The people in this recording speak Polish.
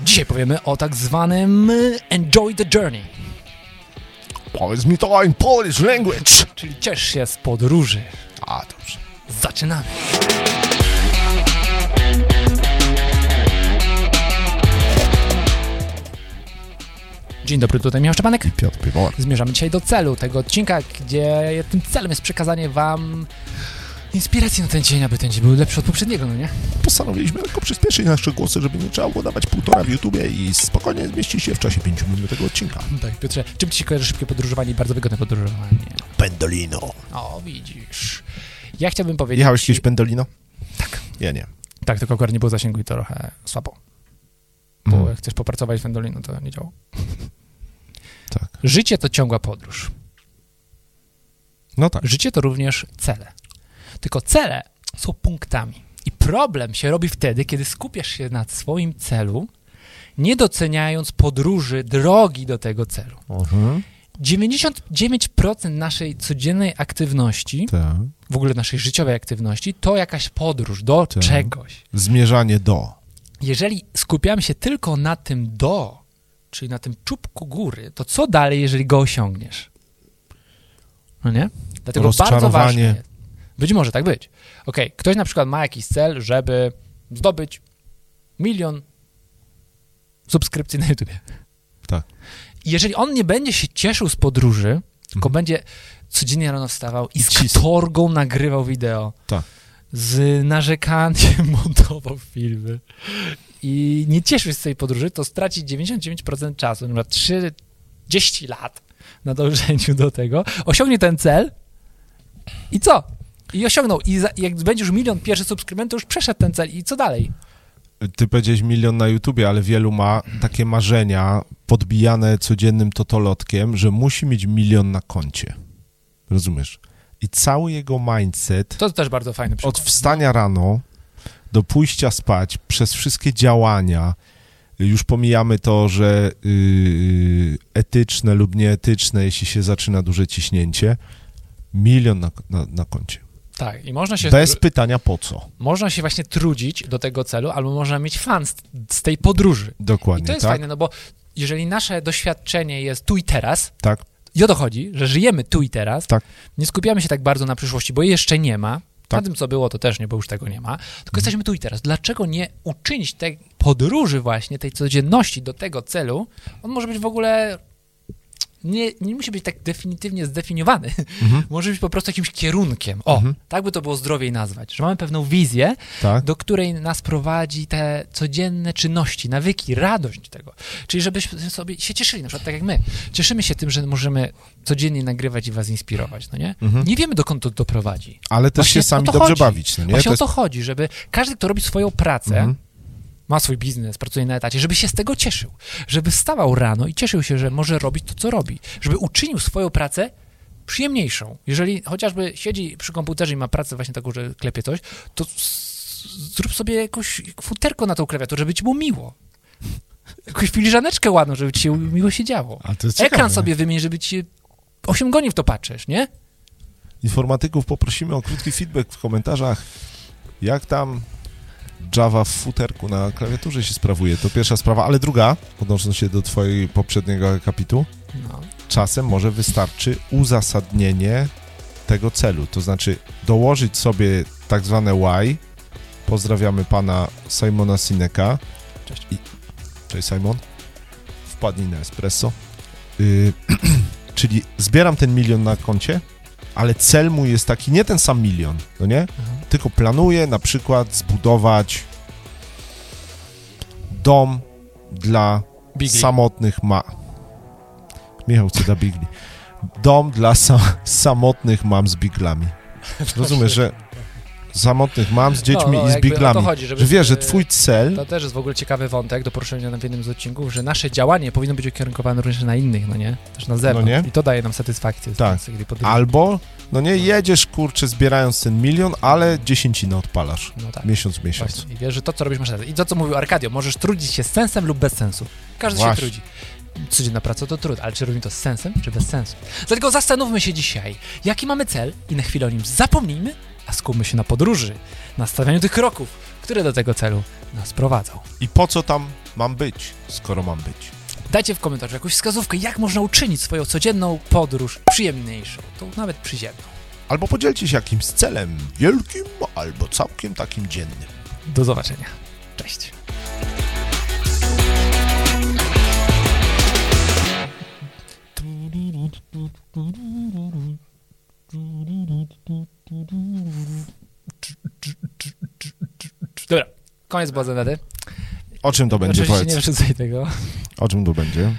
Dzisiaj powiemy o tak zwanym enjoy the journey, Powiedz mi to in Polish language. czyli ciesz się z podróży. A, dobrze. Zaczynamy. Dzień dobry, tutaj Michał Szczepanek. Piotr Piwor. Zmierzamy dzisiaj do celu tego odcinka, gdzie tym celem jest przekazanie wam inspiracji na ten dzień, aby ten dzień był lepszy od poprzedniego, no nie? Postanowiliśmy lekko przyspieszyć nasze głosy, żeby nie trzeba było dawać półtora w YouTubie i spokojnie zmieścić się w czasie 5 minut tego odcinka. Tak, Piotrze, czym ci się kojarzy szybkie podróżowanie i bardzo wygodne podróżowanie? Pendolino. O, widzisz. Ja chciałbym powiedzieć... Jechałeś kiedyś Pendolino? Tak. Ja nie. Tak, tylko akurat nie było zasięgu i to trochę słabo. Bo Mm. jak chcesz popracować w Pendolino, to nie działa. Tak. Życie to ciągła podróż. No tak. Życie to również cele. Tylko cele są punktami. I problem się robi wtedy, kiedy skupiasz się na swoim celu, nie doceniając podróży, drogi do tego celu. Mhm. 99% naszej codziennej aktywności, Tak. w ogóle naszej życiowej aktywności, to jakaś podróż do Tak. czegoś. Zmierzanie do. Jeżeli skupiamy się tylko na tym do, czyli na tym czubku góry, to co dalej, jeżeli go osiągniesz? No nie? Dlatego bardzo ważne jest. Być może tak być. Okej, ktoś na przykład ma jakiś cel, żeby zdobyć milion subskrypcji na YouTubie. Tak. Jeżeli on nie będzie się cieszył z podróży, tylko Mhm. będzie codziennie rano wstawał i z katorgą nagrywał wideo, Tak. z narzekaniem montował filmy i nie cieszył się z tej podróży, to straci 99% czasu, na przykład 30 lat na dążeniu do tego, osiągnie ten cel i co? I osiągnął. I za, jak będzie już milion pierwszy subskrybent, to już przeszedł ten cel. I co dalej? Ty powiedziałeś milion na YouTubie, ale wielu ma takie marzenia podbijane codziennym totolotkiem, że musi mieć milion na koncie. Rozumiesz? I cały jego mindset To też bardzo fajny przykład. od wstania rano do pójścia spać, przez wszystkie działania, już pomijamy to, że yy, etyczne lub nieetyczne, jeśli się zaczyna duże ciśnięcie, milion na, na, na koncie. Tak, i można się, Bez pytania po co. można się właśnie trudzić do tego celu, albo można mieć fan z, z tej podróży. Dokładnie, I to jest tak? fajne, no bo jeżeli nasze doświadczenie jest tu i teraz, Tak, i o to chodzi, że żyjemy tu i teraz, Tak. nie skupiamy się tak bardzo na przyszłości, bo jej jeszcze nie ma, Tak. na tym, co było, to też nie, bo już tego nie ma, tylko jesteśmy tu i teraz. Dlaczego nie uczynić tej podróży właśnie, tej codzienności do tego celu? On może być w ogóle... Nie, nie musi być tak definitywnie zdefiniowany. Mhm. Może być po prostu jakimś kierunkiem. O, Mhm. tak by to było zdrowiej nazwać. Że mamy pewną wizję, tak. do której nas prowadzi te codzienne czynności, nawyki, radość tego. Czyli żebyśmy sobie się cieszyli, na przykład tak jak my. Cieszymy się tym, że możemy codziennie nagrywać i was inspirować, no nie? Mhm. Nie wiemy, dokąd to doprowadzi. Ale też Właśnie się sami o dobrze chodzi. bawić, no nie? Właśnie To o jest- to chodzi, żeby każdy, kto robi swoją pracę, Mhm. Ma swój biznes, pracuje na etacie, żeby się z tego cieszył. Żeby wstawał rano i cieszył się, że może robić to, co robi. Żeby uczynił swoją pracę przyjemniejszą. Jeżeli chociażby siedzi przy komputerze i ma pracę właśnie taką, że klepie coś, to zrób sobie jakąś futerko na tą klawiaturę, żeby ci było miło. Jakąś filiżaneczkę ładną, żeby ci się miło się działo. Ekran sobie wymień, żeby ci 8 godzin w to patrzysz, nie? Informatyków poprosimy o krótki feedback w komentarzach. Jak tam Java w futerku na klawiaturze się sprawuje? To pierwsza sprawa, ale druga, odnosząc się do twojego poprzedniego akapitu, No. czasem może wystarczy uzasadnienie tego celu, to znaczy dołożyć sobie tak zwane why. Pozdrawiamy pana Simona Sineka. Cześć. I, cześć Simon. Wpadnij na espresso. Y, czyli zbieram ten milion na koncie, ale cel mój jest taki, nie ten sam milion, no nie? Mhm. Tylko planuję na przykład zbudować dom dla Bigli. samotnych ma... Michał da bigli. Dom dla sa samotnych mam z biglami. Rozumiesz, że samotnych mam z dziećmi No, no, i z biglami. chodzi, żeby- że wiesz, że twój cel... To też jest w ogóle ciekawy wątek do poruszenia w jednym z odcinków, że nasze działanie powinno być ukierunkowane również na innych, no nie? Też na zewnątrz. nie? I to daje nam satysfakcję. Tak. pracy. Albo, no nie, jedziesz, kurczę, zbierając ten milion, ale dziesięcinę odpalasz. No tak. Miesiąc w miesiąc. Właśnie. I wiesz, że to, co robisz, masz sens. I to, co mówił Arkadio, możesz trudzić się z sensem lub bez sensu. Każdy Właśnie. się trudzi. Codzienna praca to trud, ale czy robimy to z sensem, czy bez sensu? Dlatego zastanówmy się dzisiaj, jaki mamy cel i na chwilę o nim zapomnijmy, a skupmy się na podróży, na stawianiu tych kroków, które do tego celu nas prowadzą. I po co tam mam być, skoro mam być. Dajcie w komentarzu jakąś wskazówkę, jak można uczynić swoją codzienną podróż przyjemniejszą, tą nawet przyziemną. Albo podzielcie się jakimś celem wielkim, albo całkiem takim dziennym. Do zobaczenia. Cześć. Dobra, koniec Błazenady. O czym to będzie, Oczywiście nie powiedz? wrzucaj tego. O czym to będzie?